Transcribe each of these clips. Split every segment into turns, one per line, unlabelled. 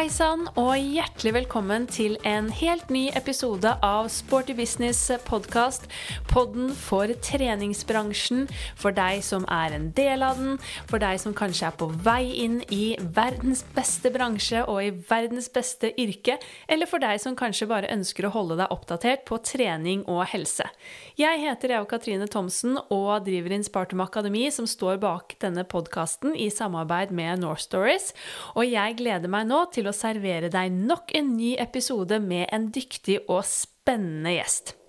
Hei sann, og hjertelig velkommen til en helt ny episode av Sporty Business podkast. Podden for treningsbransjen, for deg som er en del av den, for deg som kanskje er på vei inn i verdens beste bransje og i verdens beste yrke, eller for deg som kanskje bare ønsker å holde deg oppdatert på trening og helse. Jeg heter Eva Katrine Thomsen og driver inn Spartum Akademi, som står bak denne podkasten i samarbeid med North Stories, og jeg gleder meg nå til til å servere deg nok en ny episode med en dyktig og spennende gjest.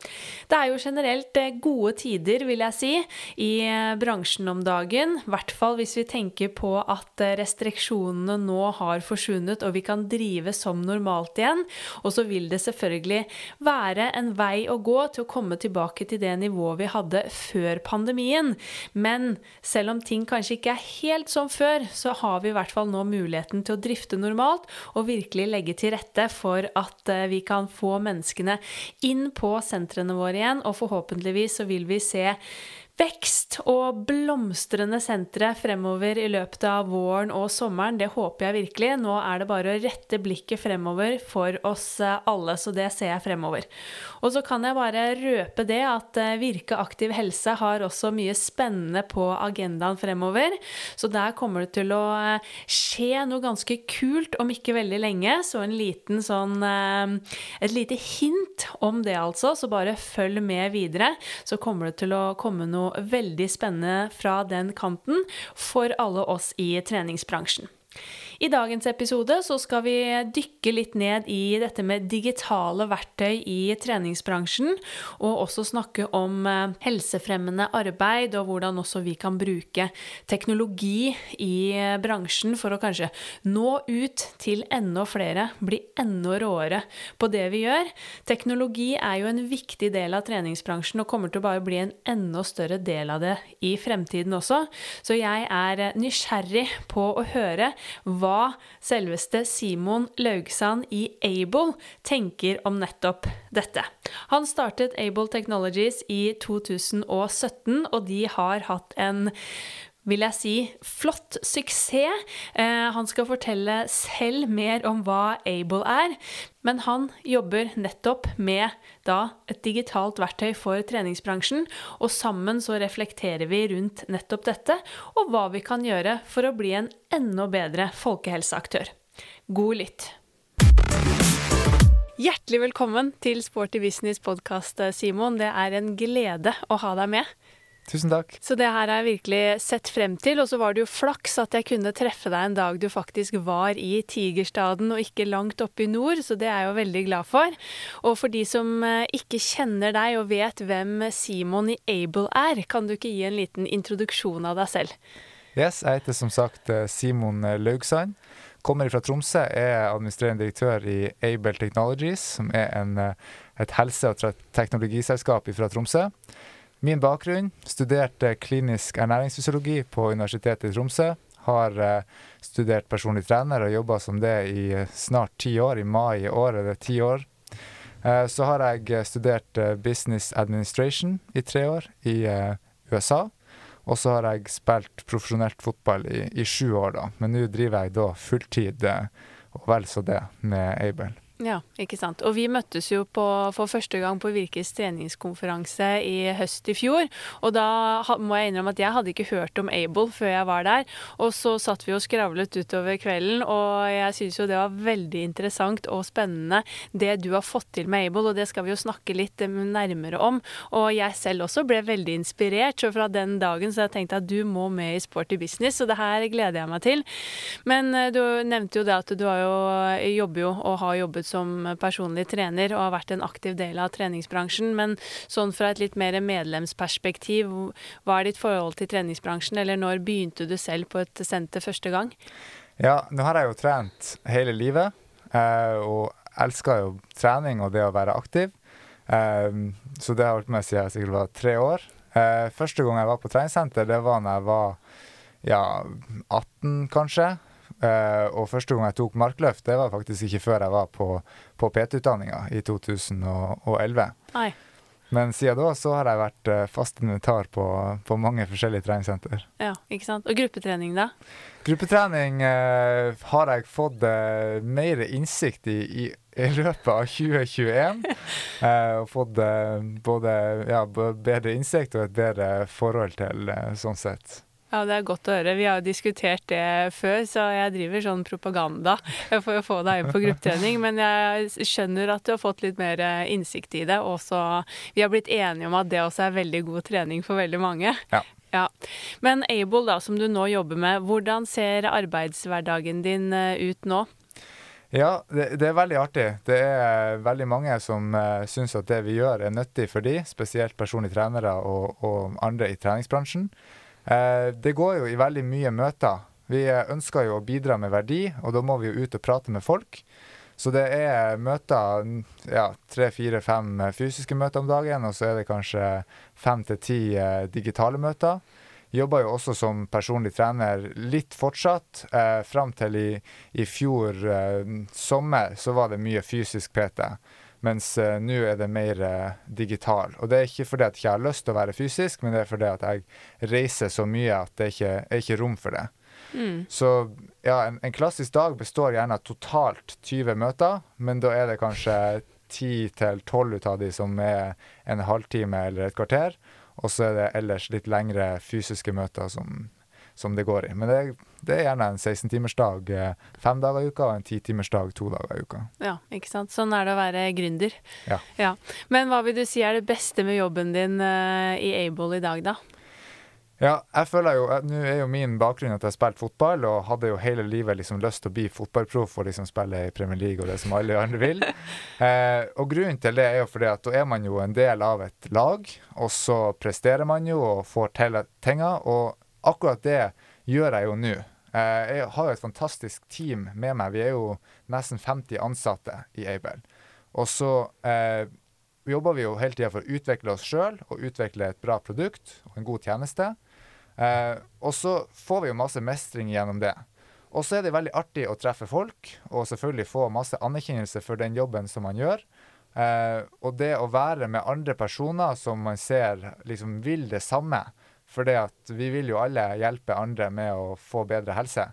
Det er jo generelt eh, gode tider, vil jeg si, i eh, bransjen om dagen. I hvert fall hvis vi tenker på at eh, restriksjonene nå har forsvunnet og vi kan drive som normalt igjen. Og så vil det selvfølgelig være en vei å gå til å komme tilbake til det nivået vi hadde før pandemien. Men selv om ting kanskje ikke er helt som før, så har vi i hvert fall nå muligheten til å drifte normalt og virkelig legge til rette for at vi kan få menneskene inn på senteret sentrene våre igjen, og forhåpentligvis så vil vi se vekst og blomstrende sentre fremover i løpet av våren og sommeren. Det håper jeg virkelig. Nå er det bare å rette blikket fremover for oss eh, alle, så det ser jeg fremover. Og så kan jeg bare røpe det at eh, Virke aktiv helse har også mye spennende på agendaen fremover. Så der kommer det til å eh, skje noe ganske kult om ikke veldig lenge. Så en liten sånn Et lite hint om det, altså. Så bare følg med videre, så kommer det til å komme noe veldig spennende fra den kanten for alle oss i treningsbransjen. I dagens episode så skal vi dykke litt ned i dette med digitale verktøy i treningsbransjen, og også snakke om eh, helsefremmende arbeid, og hvordan også vi kan bruke teknologi i bransjen for å kanskje nå ut til enda flere, bli enda råere på det vi gjør. Teknologi er jo en viktig del av treningsbransjen og kommer til å bare bli en enda større del av det i fremtiden også, så jeg er nysgjerrig på å høre hva hva selveste Simon Laugsand i Able tenker om nettopp dette. Han startet Able Technologies i 2017, og de har hatt en vil jeg si, flott suksess. Eh, han skal fortelle selv mer om hva Able er, men han jobber nettopp med da et digitalt verktøy for treningsbransjen, og sammen så reflekterer vi rundt nettopp dette, og hva vi kan gjøre for å bli en enda bedre folkehelseaktør. God lytt. Hjertelig velkommen til Sporty Business podkast, Simon. Det er en glede å ha deg med.
Tusen takk.
Så det her har jeg virkelig sett frem til. Og så var det jo flaks at jeg kunne treffe deg en dag du faktisk var i Tigerstaden og ikke langt oppe i nord, så det er jeg jo veldig glad for. Og for de som eh, ikke kjenner deg og vet hvem Simon i Able er, kan du ikke gi en liten introduksjon av deg selv?
Yes, jeg heter som sagt eh, Simon eh, Laugsand. Kommer fra Tromsø, er administrerende direktør i Able Technologies, som er en, et helse- og teknologiselskap fra Tromsø. Min bakgrunn studerte klinisk ernæringsfysiologi på Universitetet i Tromsø. Har uh, studert personlig trener og jobba som det i uh, snart ti år. I mai i år er det ti år. Uh, så har jeg studert business administration i tre år i USA. Og så har jeg spilt profesjonelt fotball i, i sju år, da. Men nå driver jeg da fulltid og vel så det med Able.
Ja, ikke sant. Og vi møttes jo på, for første gang på Virkes treningskonferanse i høst i fjor. Og da må jeg innrømme at jeg hadde ikke hørt om Able før jeg var der. Og så satt vi og skravlet utover kvelden, og jeg syns jo det var veldig interessant og spennende det du har fått til med Able, og det skal vi jo snakke litt nærmere om. Og jeg selv også ble veldig inspirert, så fra den dagen så jeg tenkte at du må med i Sporty Business, og det her gleder jeg meg til. Men eh, du nevnte jo det at du har jo, jobber jo og har jobbet som personlig trener og har vært en aktiv del av treningsbransjen. Men sånn fra et litt mer medlemsperspektiv, hva er ditt forhold til treningsbransjen, eller når begynte du selv på et senter første gang?
Ja, nå har jeg jo trent hele livet, eh, og elsker jo trening og det å være aktiv. Eh, så det har vært med siden jeg sikkert var tre år. Eh, første gang jeg var på treningssenter, det var da jeg var ja, 18, kanskje. Uh, og første gang jeg tok markløft, det var faktisk ikke før jeg var på, på PT-utdanninga i 2011. Nei. Men siden da så har jeg vært eh, fast inventar på, på mange forskjellige treningssenter.
Ja, ikke sant. Og gruppetrening, da?
Gruppetrening eh, har jeg fått eh, mer innsikt i, i, i løpet av 2021. Eh, og fått eh, både ja, bedre innsikt og et bedre forhold til sånn sett.
Ja, det er godt å høre. Vi har jo diskutert det før, så jeg driver sånn propaganda for å få deg inn på gruppetrening. Men jeg skjønner at du har fått litt mer eh, innsikt i det. Og så Vi har blitt enige om at det også er veldig god trening for veldig mange.
Ja.
Ja. Men Able, da, som du nå jobber med, hvordan ser arbeidshverdagen din eh, ut nå?
Ja, det, det, er veldig artig. Det er veldig mange som uh, syns at det vi gjør er nyttig for de, spesielt personlige trenere og, og andre i treningsbransjen. Eh, det går jo i veldig mye møter. Vi ønsker jo å bidra med verdi, og da må vi jo ut og prate med folk. Så det er møter, ja, tre, fire, fem fysiske møter om dagen, og så er det kanskje fem til ti eh, digitale møter. Jobber jo også som personlig trener litt fortsatt. Eh, fram til i, i fjor eh, sommer så var det mye fysisk PT. Mens uh, nå er det mer uh, digital. Og det er ikke fordi at jeg ikke har lyst til å være fysisk, men det er fordi at jeg reiser så mye at det ikke er ikke rom for det. Mm. Så ja, en, en, klassisk dag består gjerne av totalt 20 møter, men da er det kanskje 10-12 ut av de som er en halvtime eller et kvarter. Og så er det ellers litt lengre fysiske møter som som det går i. Men det, det er gjerne en 16-timersdag eh, fem dager i uka og en 10-timersdag to dager i uka.
Ja, ikke sant. Sånn er det å være gründer.
Ja.
ja. Men hva vil du si er det beste med jobben din uh, i Able i dag, da?
Ja, jeg føler jo, Nå er jo min bakgrunn at jeg har spilt fotball, og hadde jo hele livet liksom lyst til å bli fotballproff og liksom spille i Premier League og det som alle andre vil. Eh, og grunnen til det er jo fordi at da er man jo en del av et lag, og så presterer man jo og får til tinga. Og akkurat det gjør jeg jo nå. Eh, jeg har jo et fantastisk team med meg. Vi er jo nesten 50 ansatte i Aibel. Og så eh, jobber vi jo hele tida for å utvikle oss sjøl og utvikle et bra produkt og en god tjeneste. Eh, og så får vi jo masse mestring gjennom det. Og så er det veldig artig å treffe folk, og selvfølgelig få masse anerkjennelse for den jobben som man gjør. Eh, og det å være med andre personer som man ser liksom vil det samme, for vi vil jo alle hjelpe andre med å få bedre helse.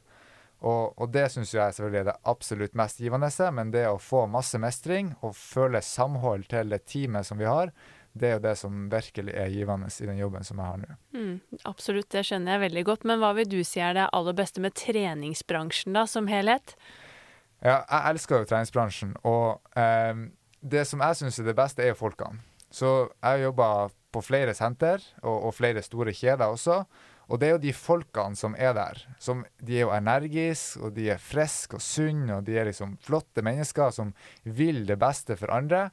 Og, og det syns jeg selvfølgelig er det absolutt mest givende. Men det å få masse mestring og føle samhold til det teamet som vi har, det er jo det som virkelig er givende i den jobben som jeg har nå.
Mm, absolutt, det skjønner jeg veldig godt. Men hva vil du si er det aller beste med treningsbransjen da, som helhet?
Ja, jeg elsker jo treningsbransjen. Og eh, det som jeg syns er det beste, er jo folkene. Så jeg jobber på flere senter, og, og, flere store kjeder også. Og det er jo de folkene som er der. Som, de er jo energiske, og de er friske og sunne, og de er liksom flotte mennesker som vil det beste for andre.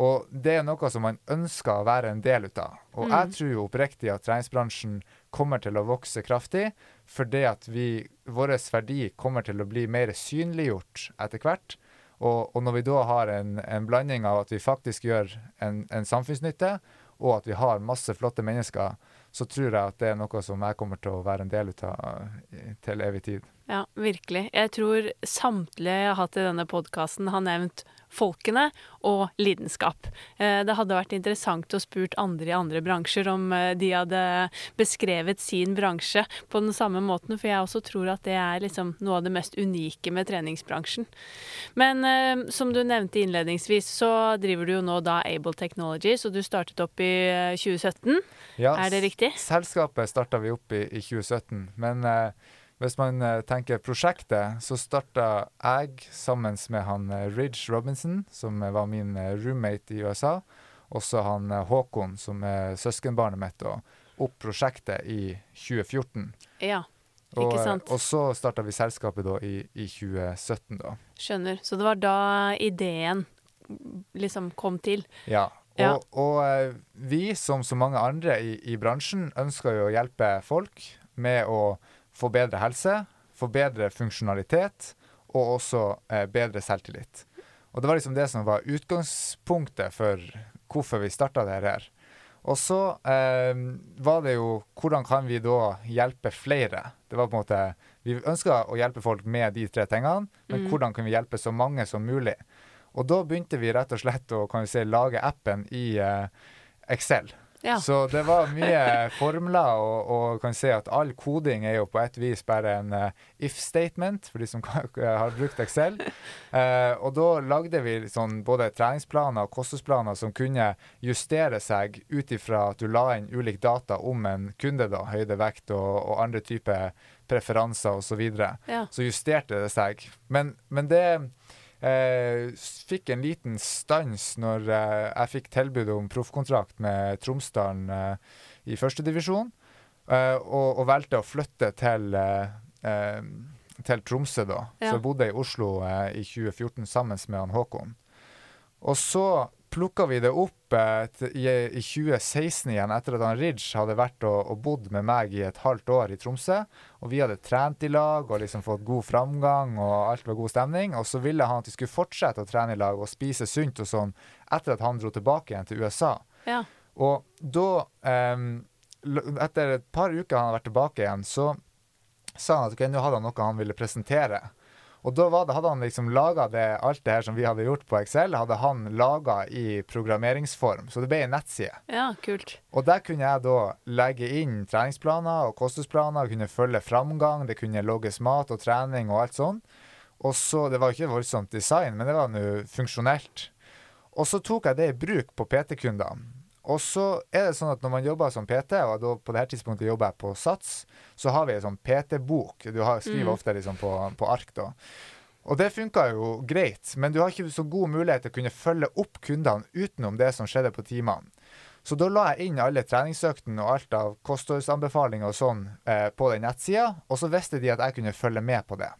Og det er noe som man ønsker å være en del av. Og mm. jeg tror jo oppriktig at treningsbransjen kommer til å vokse kraftig, fordi at vi, vår verdi kommer til å bli mer synliggjort etter hvert. Og, og når vi da har en, en, blanding av at vi faktisk gjør en, en samfunnsnytte, og at vi har masse flotte mennesker, så tror jeg at det er noe som jeg kommer til å være en del av til evig tid.
Ja, virkelig. Jeg tror samtlige jeg har hatt i denne podkasten, har nevnt folkene og lidenskap. Eh, det hadde vært interessant å spurt andre i andre bransjer om eh, de hadde beskrevet sin bransje på den samme måten, for jeg også tror at det er liksom noe av det mest unike med treningsbransjen. Men eh, som du nevnte innledningsvis, så driver du jo nå da Able Technologies, og du startet opp i 2017. Ja, er det riktig?
Selskapet starta vi opp i, i 2017, men hvis man uh, tenker prosjektet, så starta jeg sammen med han uh, Ridge Robinson, som uh, var min roommate i USA, og så han Håkon, som er søskenbarnet mitt, og opp prosjektet i 2014.
Ja, ikke sant.
Og, og så starta vi selskapet da i, i 2017, da.
Skjønner. Så det var da ideen liksom kom til?
Ja. Og, ja. og vi, som så mange andre i, i bransjen, ønsker jo å hjelpe folk med å få bedre helse, få bedre funksjonalitet og også eh, bedre selvtillit. Og det var liksom det som var utgangspunktet for hvorfor vi starta det her. Og så eh, var det jo hvordan kan vi da hjelpe flere? Det var på en måte Vi ønska å hjelpe folk med de tre tingene, men mm. hvordan kan vi hjelpe så mange som mulig? Og da begynte vi rett og slett å kan vi si, lage appen i, eh, Excel.
Ja.
Så det var mye formler, og, og kan si at all koding er jo på et vis bare en uh, if statement, for de som har brukt Excel. Uh, og da lagde vi sånn både treningsplaner og kostholdsplaner som kunne justere seg ut ifra at du la inn ulik data om en kunde, da, høyde, vekt og, og andre typer preferanser osv. Så, videre.
Ja.
så justerte det seg. Men, men det Eh, fikk en liten stans når eh, jeg fikk tilbud om proffkontrakt med Tromsdalen eh, i førstedivisjon, eh, og, og valgte å flytte til, eh, eh, til Tromsø, da.
Ja.
Så jeg bodde i Oslo eh, i 2014 sammen med han Håkon. Og så plukka vi det opp eh, i, i 2016 igjen, etter at han Ridge hadde vært og, og bodd med meg i et halvt år i Tromsø. Og vi hadde trent i lag og liksom fått god framgang, og alt var god stemning. Og så ville han at vi skulle fortsette å trene i lag og spise sunt og sånn etter at han dro tilbake igjen til USA.
Ja.
Og da, em, etter et par uker han hadde vært tilbake igjen, så sa han at okay, nå hadde han noe han ville presentere. Og da det, hadde han liksom laga alt det her som vi hadde gjort på Excel, hadde han laga i programmeringsform. Så det ble ei nettside.
ja, kult.
Og der kunne jeg da legge inn treningsplaner og kostholdsplaner, kunne følge framgang, det kunne logges mat og trening og alt sånn. Og så, Det var ikke voldsomt design, men det var nå funksjonelt. Og så tok jeg det i bruk på PT-kundene. Og så er det sånn at når man jobber som PT, og da på dette tidspunktet jobber jeg på Sats, så har vi en sånn PT-bok. Du har, skriver
Mm.
ofte liksom på, på ark, da. Og det funka jo greit, men du har ikke så god mulighet til å kunne følge opp kundene utenom det som skjedde på timene. Så da la jeg inn alle treningsøktene og alt av kostholdsanbefalinger og sånn eh, på den nettsida, og så visste de at jeg kunne følge med på det.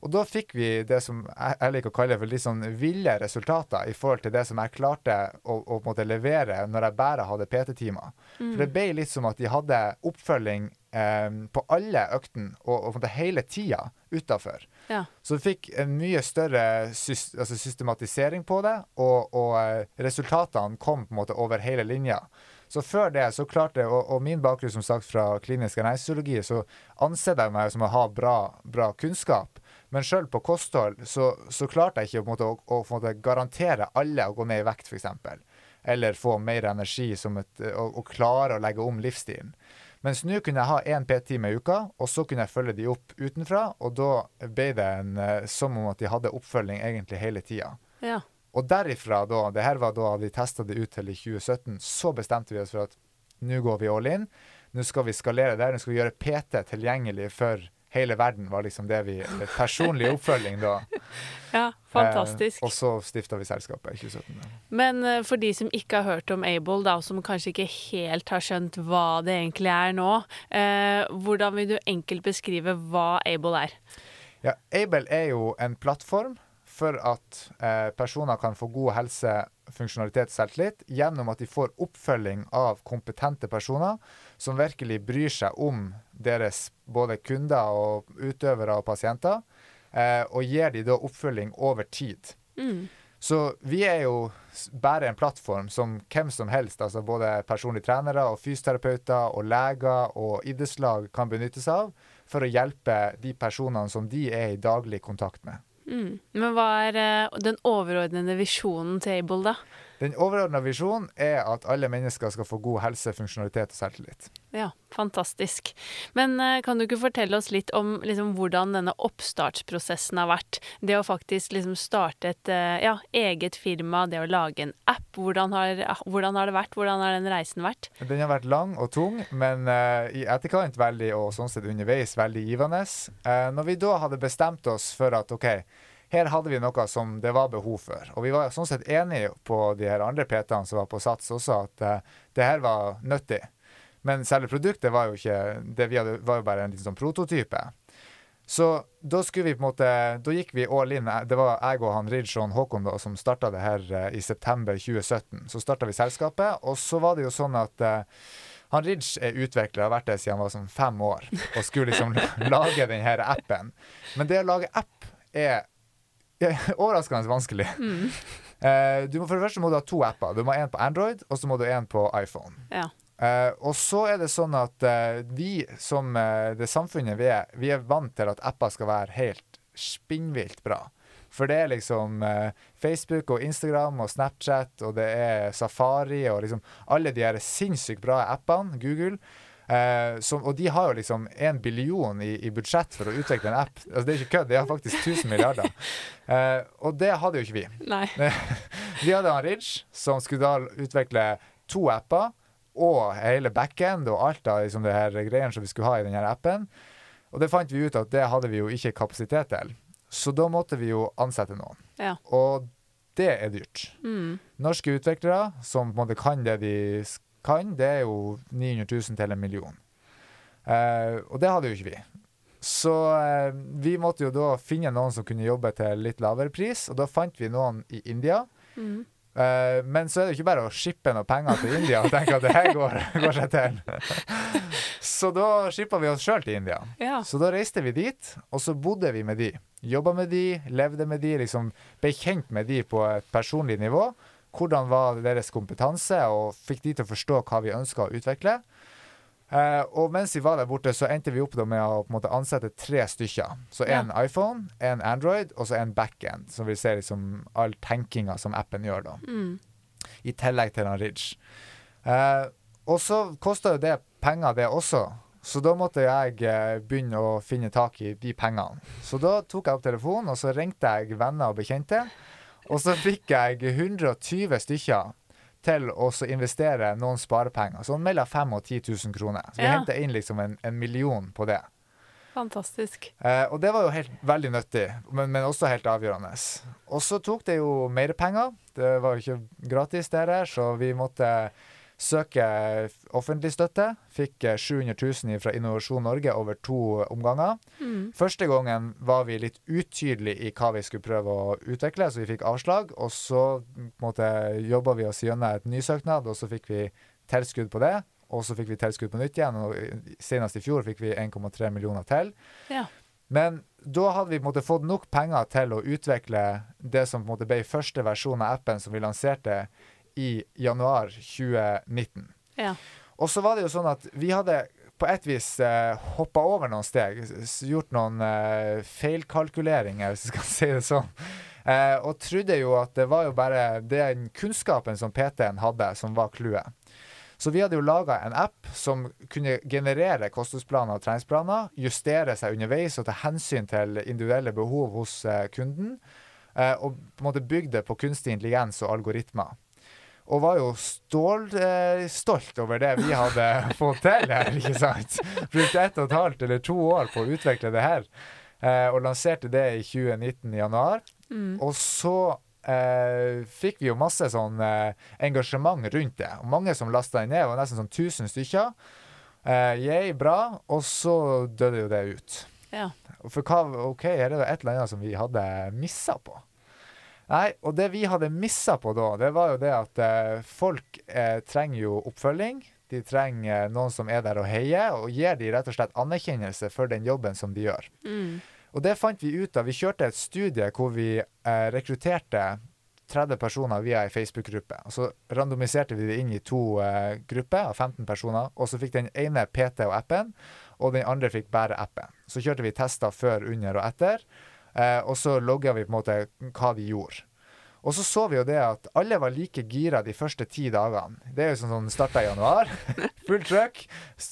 Og da fikk vi det som jeg, liker å kalle for litt sånn ville resultater i forhold til det som jeg klarte å, å måte levere når jeg bare hadde PT-timer. For det ble litt som at de hadde oppfølging eh, på alle øktene og, og hele tida utafor.
Ja.
Så du fikk en mye større syst, altså systematisering på det, og, og eh, resultatene kom på en måte over hele linja. Så før det så klarte jeg, og, og min bakgrunn som sagt fra klinisk ernæringsfysiologi, så anser jeg meg som å ha bra, bra kunnskap. Men sjøl på kosthold så, så klarte jeg ikke måte, å, å måte garantere alle å gå ned i vekt, f.eks. Eller få mer energi som et, og, og klare å legge om livsstilen. Mens nå kunne jeg ha én PT-time i uka, og så kunne jeg følge de opp utenfra. Og da ble det en, eh, som om at de hadde oppfølging egentlig hele tida.
Ja.
Og derifra, da, det her var da vi testa det ut til i 2017, så bestemte vi oss for at nå går vi all in. Nå skal vi skalere det. Nå skal vi gjøre PT tilgjengelig for hele verden, var liksom det vi Personlig oppfølging, da.
ja, fantastisk.
Eh, og så stifta vi selskapet i 2017.
Men eh, for de som ikke har hørt om Able, da, og som kanskje ikke helt har skjønt hva det egentlig er nå, eh, hvordan vil du enkelt beskrive hva Able er?
Ja, Able er jo en plattform for at eh, personer kan få god helse, funksjonalitet selvtillit gjennom at de får oppfølging av kompetente personer som virkelig bryr seg om deres både kunder og utøvere og pasienter, eh, og gir de da oppfølging over tid.
Mm.
Så vi er jo bare en plattform som hvem som helst, altså både personlige trenere og fysioterapeuter og leger og idrettslag kan benyttes av for å hjelpe de personene som de er i daglig kontakt med.
Mm. Men hva er eh, den overordnede visjonen til Able, da?
Den overordna visjonen er at alle mennesker skal få god helse, funksjonalitet og selvtillit.
Ja, fantastisk. Men eh, kan du ikke fortelle oss litt om liksom, hvordan denne oppstartsprosessen har vært? Det å faktisk liksom, starte et eh, ja, eget firma, det å lage en app. Hvordan har, hvordan har det vært? Hvordan har den reisen vært?
Den har vært lang og tung, men uh, i etterkant veldig, og sånn sett underveis, veldig givende. Uh, når vi da hadde bestemt oss for at OK, her hadde vi noe som det var behov for. Og vi var sånn sett enige på de her andre PT-ene som var på Sats også, at uh, det her var nyttig. Men selve produktet var jo ikke det vi hadde, var jo bare en liten sånn prototype. Så da skulle vi på en måte Da gikk vi all in. Det var jeg og han Ridgeon Håkon da, som starta det her uh, i september 2017. Så starta vi selskapet, og så var det jo sånn at uh, han Ridge er utvikler, har vært det siden han var sånn fem år, og skulle liksom lage denne appen. Men det å lage app er overraskende vanskelig. Eh, du må For det første må du ha to apper. Du må ha en på Android, og så må du ha en på iPhone.
Ja.
Uh, og så er det sånn at uh, vi som det samfunnet vi er, vi er vant til at apper skal være helt spinnvilt bra. For det er liksom Facebook og Instagram og Snapchat og det er Safari og liksom alle de her sinnssykt bra appene, Google. Eh, som, og de har jo liksom en billion i, i budsjett for å utvikle en app. Altså Det er ikke kødd, de har faktisk 1000 milliarder. Eh, og det hadde jo ikke vi.
Nei.
Vi hadde han Ridge, som skulle da utvikle to apper og hele backend og alt av liksom det her greiene som vi skulle ha i denne appen. Og det fant vi ut at det hadde vi jo ikke kapasitet til. Så da måtte vi jo ansette noen.
Ja.
Og det er dyrt.
Mm.
Norske utviklere som på en måte kan det de s- kan, det er jo 900 000 til en million. Eh, og det hadde jo ikke vi. Så eh, vi måtte jo da finne noen som kunne jobbe til litt lavere pris, og da fant vi noen i India.
Mm.
Eh, men så er det jo ikke bare å shippe noen penger til India og tenke at det her går, går seg til. så da shippa vi oss sjøl til India.
Ja.
Så da reiste vi dit, og så bodde vi med de. Jobba med de, levde med de, liksom ble kjent med de på et personlig nivå. Hvordan var deres kompetanse, og fikk de til å forstå hva vi ønska å utvikle. Eh, og mens vi var der borte, så endte vi opp med å måte ansette tre stykker. Så
Ja.
en iPhone, en Android og så en backend, som vi ser liksom all tenkinga som appen gjør, da.
Mm.
I tillegg til den Ridge. Eh, og så kosta jo det penger, det også. Så da måtte jeg eh, begynne å finne tak i de pengene. Så da tok jeg opp telefonen, og så ringte jeg venner og bekjente. Og så fikk jeg 120 stykker til å investere noen sparepenger. Sånn mellom 5 og 10 000 kroner. Så vi
Ja.
hentet inn liksom en, en million på det.
Fantastisk.
Eh, og det var jo helt, veldig nyttig, men, men også helt avgjørende. Og så tok det jo mer penger. Det var jo ikke gratis, det her, så vi måtte søke offentlig støtte. Fikk eh, 700 000 fra Innovasjon Norge over to omganger.
Mm.
Første gangen var vi litt utydelige i hva vi skulle prøve å utvikle, så vi fikk avslag. Og så måte, jobba vi oss gjennom et nysøknad, og så fikk vi tilskudd på det. Og så fikk vi tilskudd på nytt igjen, og senest i fjor fikk vi 1,3 millioner til.
Ja.
Men da hadde vi på en måte fått nok penger til å utvikle det som på en måte ble første versjon av appen som vi lanserte i januar 2019.
Ja.
Og så var det jo sånn at vi hadde på et vis eh, hoppa over noen steg, gjort noen eh, feilkalkuleringer, hvis jeg skal si det sånn. Eh, og trodde jo at det var jo bare den kunnskapen som PT-en hadde, som var clouet. Så vi hadde jo laga en app som kunne generere kostholdsplaner og treningsplaner, justere seg underveis og ta hensyn til individuelle behov hos eh, kunden, eh, og på en måte bygde på kunstig intelligens og algoritmer. Og var jo stålstolt eh, stolt over det vi hadde fått til her, ikke sant? Brukte ett og et halvt eller to år på å utvikle det her, eh, og lanserte det i 2019 i januar.
Mm.
Og så eh, fikk vi jo masse sånn eh, engasjement rundt det. Og mange som lasta det ned. Det var nesten sånn 1000 stykker. Eh, yay, bra. Og så døde jo det ut.
Ja.
For hva, OK, her er det et eller annet som vi hadde missa på. Nei, og det vi hadde missa på da, det var jo det at eh, folk eh, trenger jo oppfølging. De trenger eh, noen som er der og heier, og gir de rett og slett anerkjennelse for den jobben som de gjør.
Mm.
Og det fant vi ut av. Vi kjørte et studie hvor vi eh, rekrutterte 30 personer via ei Facebook-gruppe. Og Så randomiserte vi det inn i to eh, grupper av 15 personer. Og så fikk den ene PT og appen, og den andre fikk bare appen. Så kjørte vi tester før, under og etter. Eh, og så logga vi på en måte hva de gjorde. Og så så vi jo det at alle var like gira de første ti dagene. Det er jo sånn som starta i januar. Fullt trøkk,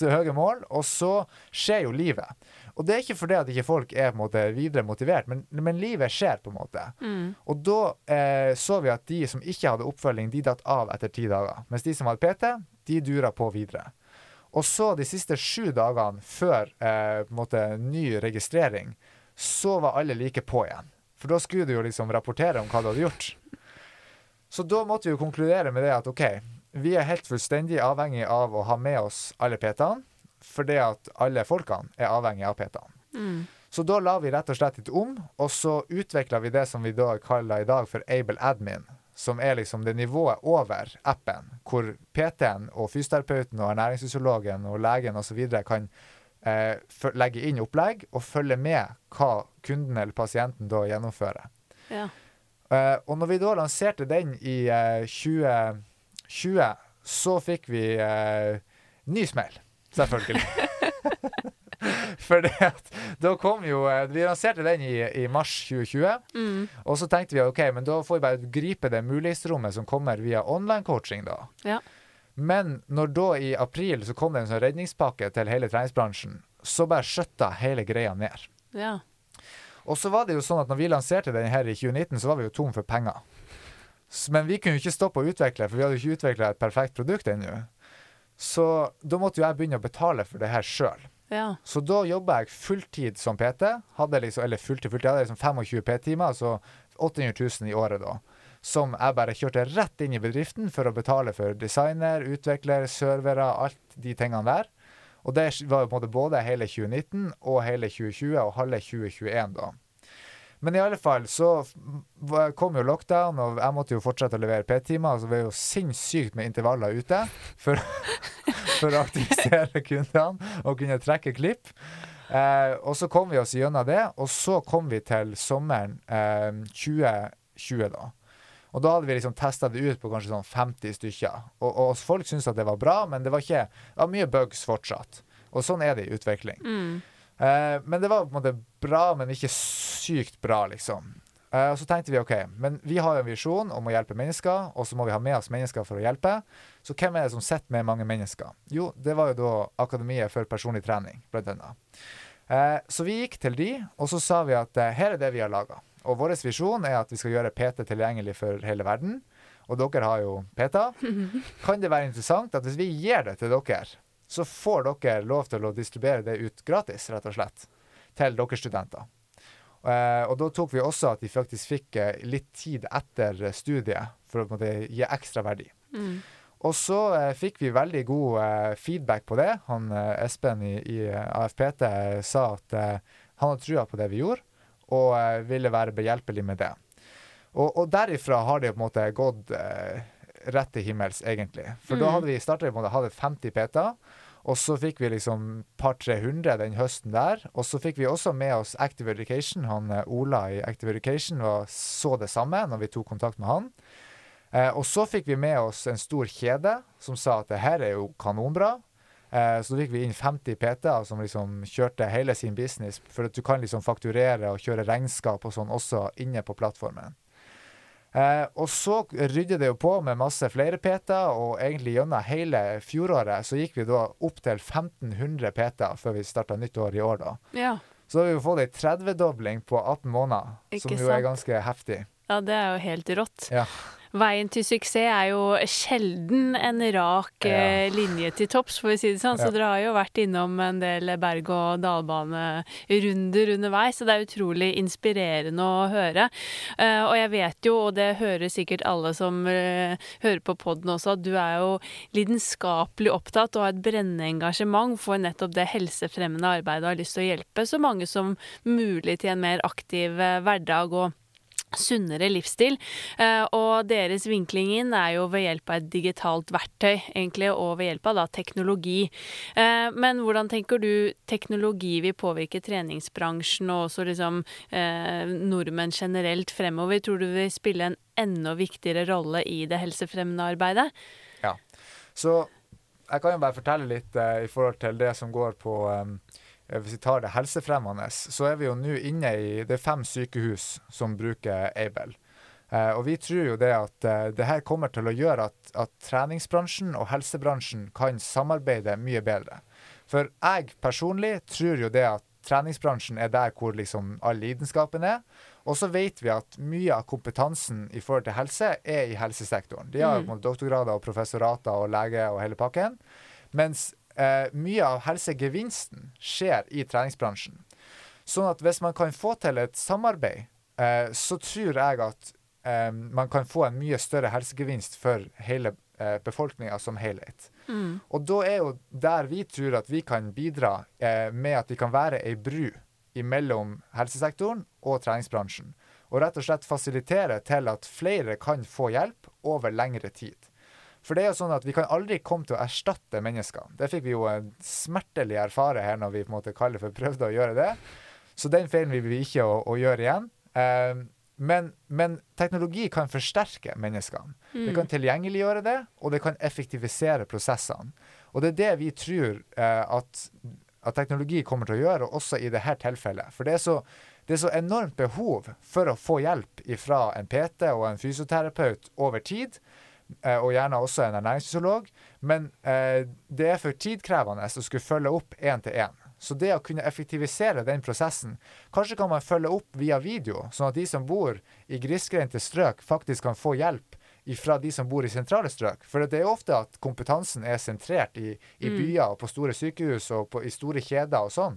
høye mål. Og så skjer jo livet. Og det er ikke fordi at ikke folk er på en måte videre motivert, men, men livet skjer på en måte.
Mm.
Og da eh, så vi at de som ikke hadde oppfølging, de datt av etter ti dager. Mens de som hadde PT, de dura på videre. Og så de siste sju dagene før eh, på en måte, ny registrering, så var alle like på igjen. For da skulle du jo liksom rapportere om hva du hadde gjort. Så da måtte vi jo konkludere med det at OK, vi er helt fullstendig avhengig av å ha med oss alle PT-ene, fordi at alle folkene er avhengig av PT-ene.
Mm.
Så da la vi rett og slett litt om, og så utvikla vi det som vi da kaller i dag for Able Admin. Som er liksom det nivået over appen, hvor PT-en og fysioterapeuten og ernæringsfysiologen og legen osv. kan eh, fø- legge inn opplegg og følge med hva kunden eller pasienten da gjennomfører.
Ja.
Eh, og når vi da lanserte den i eh, 2020, så fikk vi eh, ny smell, selvfølgelig. For da kom jo eh, Vi lanserte den i, i mars 2020.
Mm.
Og så tenkte vi ok, men da får vi bare gripe det mulighetsrommet som kommer via online coaching, da.
Ja.
Men når da i april så kom det en sånn redningspakke til hele treningsbransjen, så bare skjøtta hele greia ned.
ja.
Og så var det jo sånn at når vi lanserte den her i 2019, så var vi jo tom for penger. Men vi kunne jo ikke stoppe å utvikle, for vi hadde jo ikke utvikla et perfekt produkt ennå. Så da måtte jo jeg begynne å betale for det her sjøl.
Ja.
Så da jobba jeg fulltid som PT. Hadde liksom, eller fulltid, fulltid, jeg hadde liksom 25 PT-timer, altså 800 000 i året da. Som jeg bare kjørte rett inn i bedriften for å betale for designer, utvikler, servere, alt de tingene der. Og det var jo på en måte både hele 2019 og hele 2020 og halve 2021 da. Men i alle fall så kom jo lockdown, og jeg måtte jo fortsette å levere P-timer. Så var det jo sinnssykt med intervaller ute for, for å aktivisere kundene og kunne trekke klipp. Eh, og så kom vi oss gjennom det, og så kom vi til sommeren eh, 2020, da. Og da hadde vi liksom testa det ut på kanskje sånn 50 stykker. Og, og folk syntes at det var bra, men det var ikke det var mye bugs fortsatt. Og sånn er det i utvikling.
Mm.
Eh, men det var på en måte bra, men ikke sykt bra, liksom. Eh, og så tenkte vi OK, men vi har jo en visjon om å hjelpe mennesker, og så må vi ha med oss mennesker for å hjelpe. Så hvem er det som sitter med mange mennesker? Jo, det var jo da Akademiet for personlig trening, blant annet. Eh, så vi gikk til de, og så sa vi at her er det vi har laga. Og vår visjon er at vi skal gjøre PT tilgjengelig for hele verden. Og dere har jo PT. Kan det være interessant at hvis vi gir det til dere, så får dere lov til å distribuere det ut gratis, rett og slett, til deres studenter. Uh, og da tok vi også at de faktisk fikk uh, litt tid etter studiet for å måte, gi ekstra verdi.
Mm.
Og så uh, fikk vi veldig god feedback på det. Han Espen i, i AFPT sa at han hadde trua på det vi gjorde, og uh, ville være behjelpelig med det. Og, og derifra har det på en måte gått uh, rett til himmels, egentlig. For da
Mm.
hadde vi starta måte hadde 50 PT-er. Og så fikk vi liksom par 300 den høsten der. Og så fikk vi også med oss Active Education. Han eh, Ola i Active Education var, så det samme når vi tok kontakt med han. Eh, og så fikk vi med oss en stor kjede som sa at det her er jo kanonbra. Eh, så da fikk vi inn 50 PT-er som liksom kjørte hele sin business, for at du kan liksom fakturere og kjøre regnskap og sånn også inne på plattformen. Eh, og så rydde det jo på med masse flere PT-er, og egentlig gjennom hele fjoråret så gikk vi da opp til 1500 PT-er før vi starta nytt år i år, da.
Ja.
Så har vi jo fått ei 30-dobling på 18 måneder,
Ikke
som jo er ganske heftig.
ja, det er jo helt rått.
Ja.
Veien til suksess er jo sjelden en rak
Ja.
eh, linje til topps, for å si det sånn. Så
Ja.
dere har jo vært innom en del berg-og-dal-bane-runder underveis, så det er utrolig inspirerende å høre. Eh, og jeg vet jo, og det hører sikkert alle som eh, hører på podden også, at du er jo lidenskapelig opptatt og har et brennende engasjement for nettopp det helsefremmende arbeidet og har lyst til å hjelpe så mange som mulig til en mer aktiv hverdag. og sunnere livsstil. Eh, og deres vinkling inn er jo ved hjelp av et digitalt verktøy, egentlig, og ved hjelp av da teknologi. Eh, men hvordan tenker du teknologi vil påvirke treningsbransjen og også liksom eh, nordmenn generelt fremover? Tror du vil spille en enda viktigere rolle i det helsefremmende arbeidet? Ja.
Så jeg kan jo bare fortelle litt i forhold til det som går på Hvis vi tar det helsefremmende, så er vi jo nå inne i Det er fem sykehus som bruker Aibel. Eh, og vi tror jo det at eh, det her kommer til å gjøre at, at treningsbransjen og helsebransjen kan samarbeide mye bedre. For jeg personlig tror jo det at treningsbransjen er der hvor liksom all lidenskapen er. Og så vet vi at mye av kompetansen i forhold til helse er i helsesektoren. De har
Mm.
en måte doktorgrader og professorater og lege og hele pakken. Mens eh, mye av helsegevinsten skjer i treningsbransjen. Sånn at hvis man kan få til et samarbeid, eh, så tror jeg at eh, man kan få en mye større helsegevinst for hele eh, befolkninga som helhet.
Mm.
Og da er jo der vi tror at vi kan bidra eh, med at vi kan være ei bru mellom helsesektoren og treningsbransjen. Og rett og slett fasilitere til at flere kan få hjelp over lengre tid. For det er jo sånn at vi kan aldri komme til å erstatte mennesker. Det fikk vi jo en smertelig erfare her når vi på en måte kaller for prøvde å gjøre det. Så den feilen vil vi ikke å, å gjøre igjen. Eh, men, men teknologi kan forsterke menneskene. Det kan tilgjengeliggjøre det, og det kan effektivisere prosessene. Og det er det vi tror eh, at at teknologi kommer til å gjøre, også i dette tilfellet. For det er, så, det er så enormt behov for å få hjelp fra en PT og en fysioterapeut over tid. Eh, og gjerne også en ernæringsfysiolog. Men eh, det er for tidkrevende å skulle følge opp én til én. Så det å kunne effektivisere den prosessen Kanskje kan man følge opp via video, sånn at de som bor i grisgrendte strøk, faktisk kan få hjelp fra de som bor i sentrale strøk. For det er ofte at kompetansen er sentrert i, i mm. byer og på store sykehus og på, i store kjeder og sånn.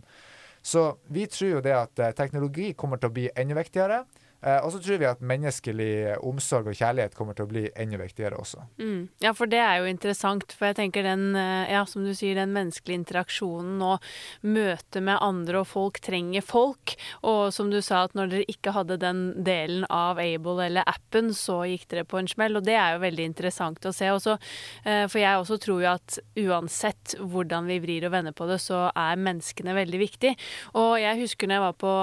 Så vi tror jo det at eh, teknologi kommer til å bli enda viktigere. Eh, og så tror vi at menneskelig omsorg og kjærlighet kommer til å bli enda viktigere også.
Mm. Ja, for det er jo interessant. For jeg tenker den, eh, ja, som du sier, den menneskelige interaksjonen og møtet med andre, og folk trenger folk. Og som du sa, at når dere ikke hadde den delen av Able eller appen, så gikk dere på en smell. Og det er jo veldig interessant å se. Også, eh, for jeg også tror jo at uansett hvordan vi vrir og vender på det, så er menneskene veldig viktig. Og jeg husker når jeg var på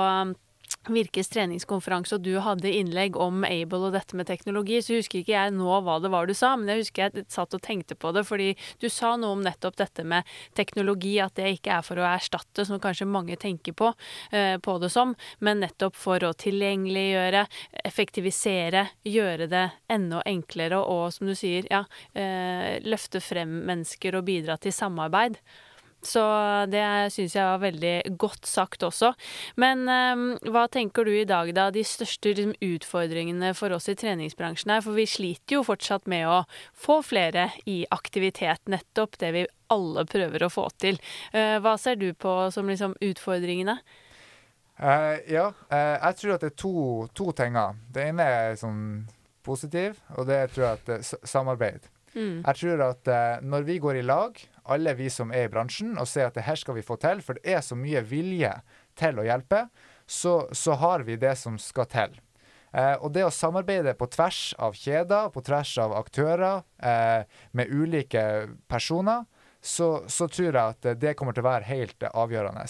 Virkes treningskonferanse, og du hadde innlegg om Able og dette med teknologi, så husker ikke jeg nå hva det var du sa, men jeg husker jeg satt og tenkte på det, fordi du sa noe om nettopp dette med teknologi, at det ikke er for å erstatte, som kanskje mange tenker på, eh, på det som, men nettopp for å tilgjengeliggjøre, effektivisere, gjøre det enda enklere og, som du sier, ja, eh, løfte frem mennesker og bidra til samarbeid. Så det syns jeg var veldig godt sagt også. Men um, hva tenker du i dag, da? De største liksom, utfordringene for oss i treningsbransjen er, For vi sliter jo fortsatt med å få flere i aktivitet. Nettopp det vi alle prøver å få til. Uh, hva ser du på som liksom, utfordringene?
Uh, ja, uh, jeg tror at det er to, to ting. Det ene er sånn positiv, og det tror jeg at det samarbeid. Mm. Jeg tror at når vi går i lag alle vi som er i bransjen, og se at det her skal vi få til, for det er så mye vilje til å hjelpe, så, så har vi det som skal til. Eh, og det å samarbeide på tvers av kjeder, på tvers av aktører, eh, med ulike personer, så, så, tror jeg at det kommer til å være helt avgjørende.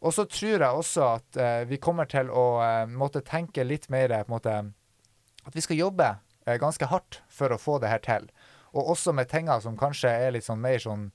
Og så tror jeg også at eh, vi kommer til å eh, måtte tenke litt mer måte, At vi skal jobbe eh, ganske hardt for å få det her til. Og også med tinga som kanskje er litt sånn mer sånn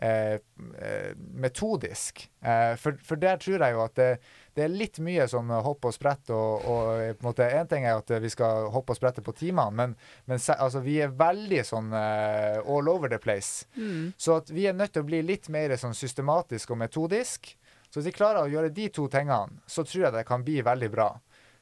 Eh, eh, metodisk. Eh, for, for, der tror jeg jo at det, det, er litt mye sånn hopp og sprett. Og, og på en måte, en ting er at vi skal hoppe og sprette på timene, men, men altså, vi er veldig sånn eh, all over the place. Mm. Så at vi er nødt til å bli litt mer sånn systematisk og metodisk. Så hvis vi klarer å gjøre de to tingene, så tror jeg det kan bli veldig bra.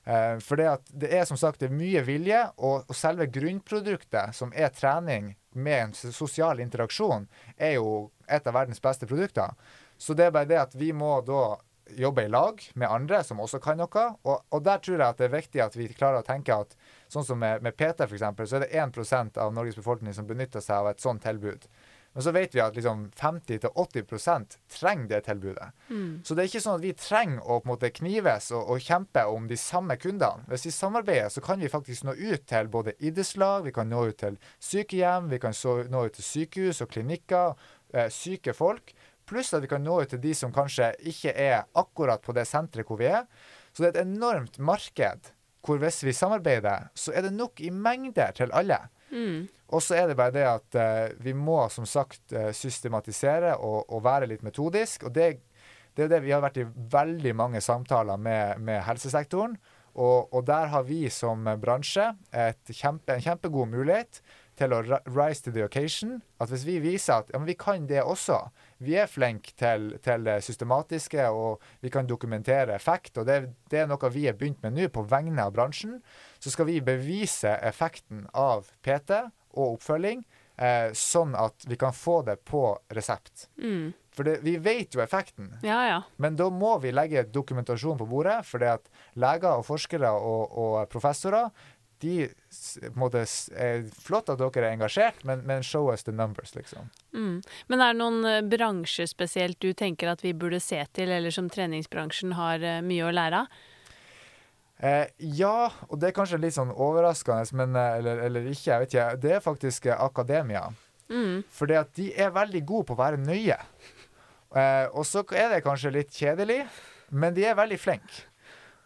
Uh, for det, det er som sagt det er mye vilje, og, og selve grunnproduktet, som er trening med en sosial interaksjon, er jo et av verdens beste produkter. Så det er bare det at vi må da jobbe i lag med andre som også kan noe. Og, og der tror jeg at det er viktig at vi klarer å tenke at sånn som med, med PT, f.eks., så er det 1% av Norges befolkning som benytter seg av et sånt tilbud. Men så vet vi at liksom 50-80 trenger det tilbudet. Mm. Så det er ikke sånn at vi trenger å på en måte knives og, og, kjempe om de samme kundene. Hvis vi samarbeider, så kan vi faktisk nå ut til både idrettslag, vi kan nå ut til sykehjem, vi kan nå ut til sykehus og klinikker eh, syke folk. Pluss at vi kan nå ut til de som kanskje ikke er akkurat på det senteret hvor vi er. Så det er et enormt marked hvor hvis vi samarbeider, så er det nok i mengder til alle. Mm. Og så er det bare det at uh, vi må som sagt uh, systematisere og, og, være litt metodisk. Og det, det er det vi har vært i veldig mange samtaler med, med helsesektoren. Og, og, der har vi som bransje kjempe, en kjempegod mulighet til å rise to the occasion. At hvis vi viser at ja, vi kan det også, vi er flinke til, til, det systematiske og vi kan dokumentere effekt, og det, det er noe vi har begynt med nå på vegne av bransjen, så skal vi bevise effekten av PT og oppfølging, eh, sånn at vi kan få det på resept. Mm. For det, vi vet jo effekten,
ja, ja.
men da må vi legge dokumentasjon på bordet. For leger og forskere og, og professorer de måte, er Flott at dere er engasjert, men, men show us the numbers, liksom.
Mm. Men er det noen uh, bransjer spesielt du tenker at vi burde se til, eller som treningsbransjen har uh, mye å lære av?
Eh, ja, og det er kanskje litt sånn overraskende, men, eh, eller, eller, ikke, jeg vet ikke. Det er faktisk akademia. Mm. At de er veldig gode på å være nøye. Eh, og så er det kanskje litt kjedelig, men de er veldig flinke.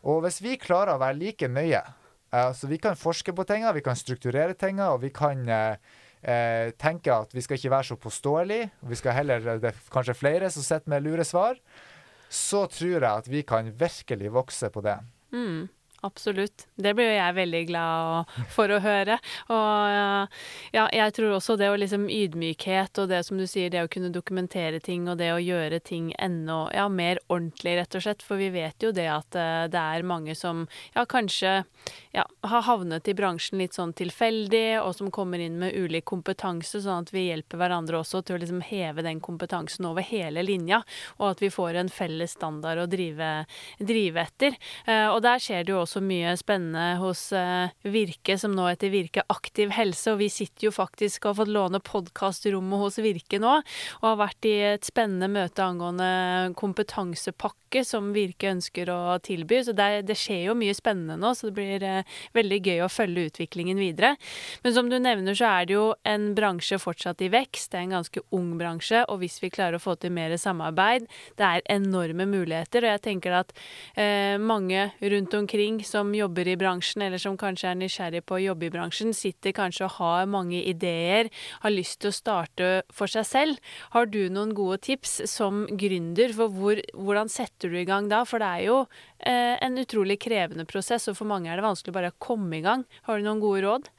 Og hvis vi klarer å være like nøye Uh, så vi kan forske på tinga, vi kan strukturere tinga, og vi kan, uh, uh, tenke at vi skal ikke være så påståelige, vi skal heller det er kanskje flere som sitter med lure svar, så tror jeg at vi kan virkelig vokse på det.
Mm. Absolutt. Det blir jo jeg veldig glad for å høre. Og ja, jeg tror også det å liksom ydmykhet og det som du sier, det å kunne dokumentere ting og det å gjøre ting enda ja, mer ordentlig, rett og slett. For vi vet jo det at det er mange som ja, kanskje ja, har havnet i bransjen litt sånn tilfeldig, og som kommer inn med ulik kompetanse, sånn at vi hjelper hverandre også til å liksom heve den kompetansen over hele linja, og at vi får en felles standard å drive, drive etter. Uh, og der skjer det jo også mye spennende hos uh, Virke, som nå heter Virke Aktiv helse. Og vi sitter jo faktisk og har fått låne podkastrommet hos Virke nå, og har vært i et spennende møte angående kompetansepakke som Virke ønsker å tilby. Så det, det skjer jo mye spennende nå, så det blir uh, veldig gøy å følge utviklingen videre. Men som du nevner, så er det jo en bransje fortsatt i vekst. Det er en ganske ung bransje, og hvis vi klarer å få til mer samarbeid, det er enorme muligheter. Og jeg tenker at eh, mange rundt omkring som jobber i bransjen, eller som kanskje er nysgjerrig på å jobbe i bransjen, sitter kanskje og har mange ideer, har lyst til å starte for seg selv. Har du noen gode tips som gründer for hvor, hvordan setter du i gang da? For det er jo eh, en utrolig krevende prosess, og for mange er det vanskelig bare å komme i gang. Har du noen gode råd?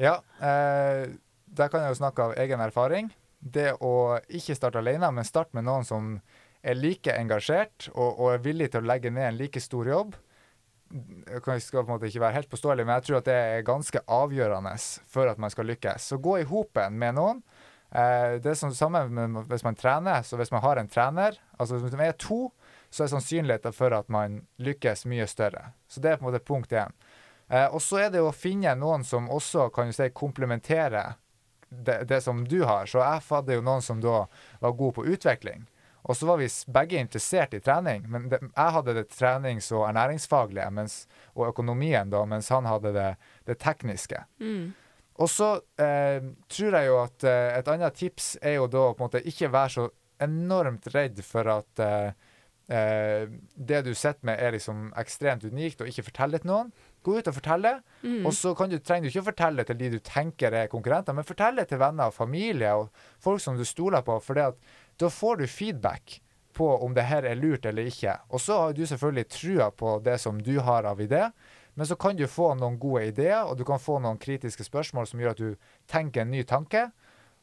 Ja, eh, der kan jeg jo snakke av egen erfaring. Det å ikke starte alene, men starte med noen som er like engasjert og, og er villig til å legge ned en like stor jobb jeg skal på en måte ikke være helt påståelig, men jeg tror at det er ganske avgjørende for at man skal lykkes. Så gå i hopen med noen. Eh, det er sånn samme med hvis man trener. Så hvis man har en trener, altså hvis man er to, så er sannsynligheten for at man lykkes mye større. Så det er på en måte punkt én. Eh, og så er det å finne noen som også kan du si komplementerer det, det, som du har. Så jeg hadde jo noen som da var god på utvikling. Og så var vi begge interessert i trening. Men det, jeg hadde det trenings- og ernæringsfaglige mens, og økonomien, da, mens han hadde det, det tekniske. Mm. Og så eh, tror jeg jo at eh, et annet tips er jo da på en måte ikke være så enormt redd for at eh, eh det du sitter med, er liksom ekstremt unikt, og ikke fortell det til noen. Gå ut og fortelle. Mm. Og så du, trenger du ikke å fortelle det til de du tenker er konkurrenter, men fortell det til venner og familie og folk som du stoler på. For da får du feedback på om det her er lurt eller ikke. Og så har du selvfølgelig trua på det som du har av idé, men så kan du få noen gode ideer, og du kan få noen kritiske spørsmål som gjør at du tenker en ny tanke.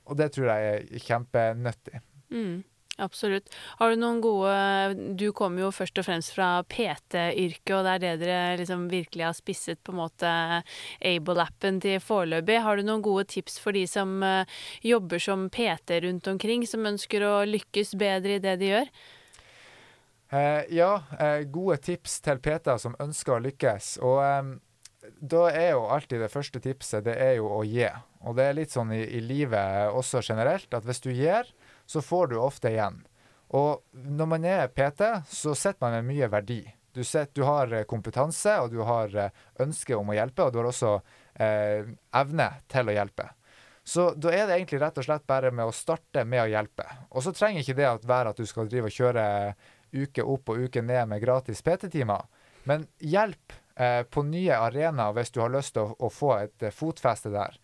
Og det tror jeg er kjempenyttig.
Mm. Absolutt. Har du noen gode Du kommer jo først og fremst fra PT-yrket, og det er det dere liksom virkelig har spisset på en måte Able-appen til foreløpig. Har du noen gode tips for de som uh, jobber som PT rundt omkring, som ønsker å lykkes bedre i det de gjør?
Eh, ja, eh, gode tips til PT-er som ønsker å lykkes. Og eh, da er jo alltid det første tipset det er jo å gi. Og det er litt sånn i, i livet også generelt, at hvis du gir, så får du ofte igjen. Og når man er PT, så sitter man med mye verdi. Du, set, du, har eh, kompetanse, og du har eh, ønske om å hjelpe, og du har også eh, evne til å hjelpe. Så da er det egentlig rett og slett bare med å starte med å hjelpe. Og så trenger ikke det at være at du skal drive og kjøre uke opp og uke ned med gratis PT-timer. Men hjelp eh, på nye arenaer hvis du har lyst til å, å få et eh, fotfeste der.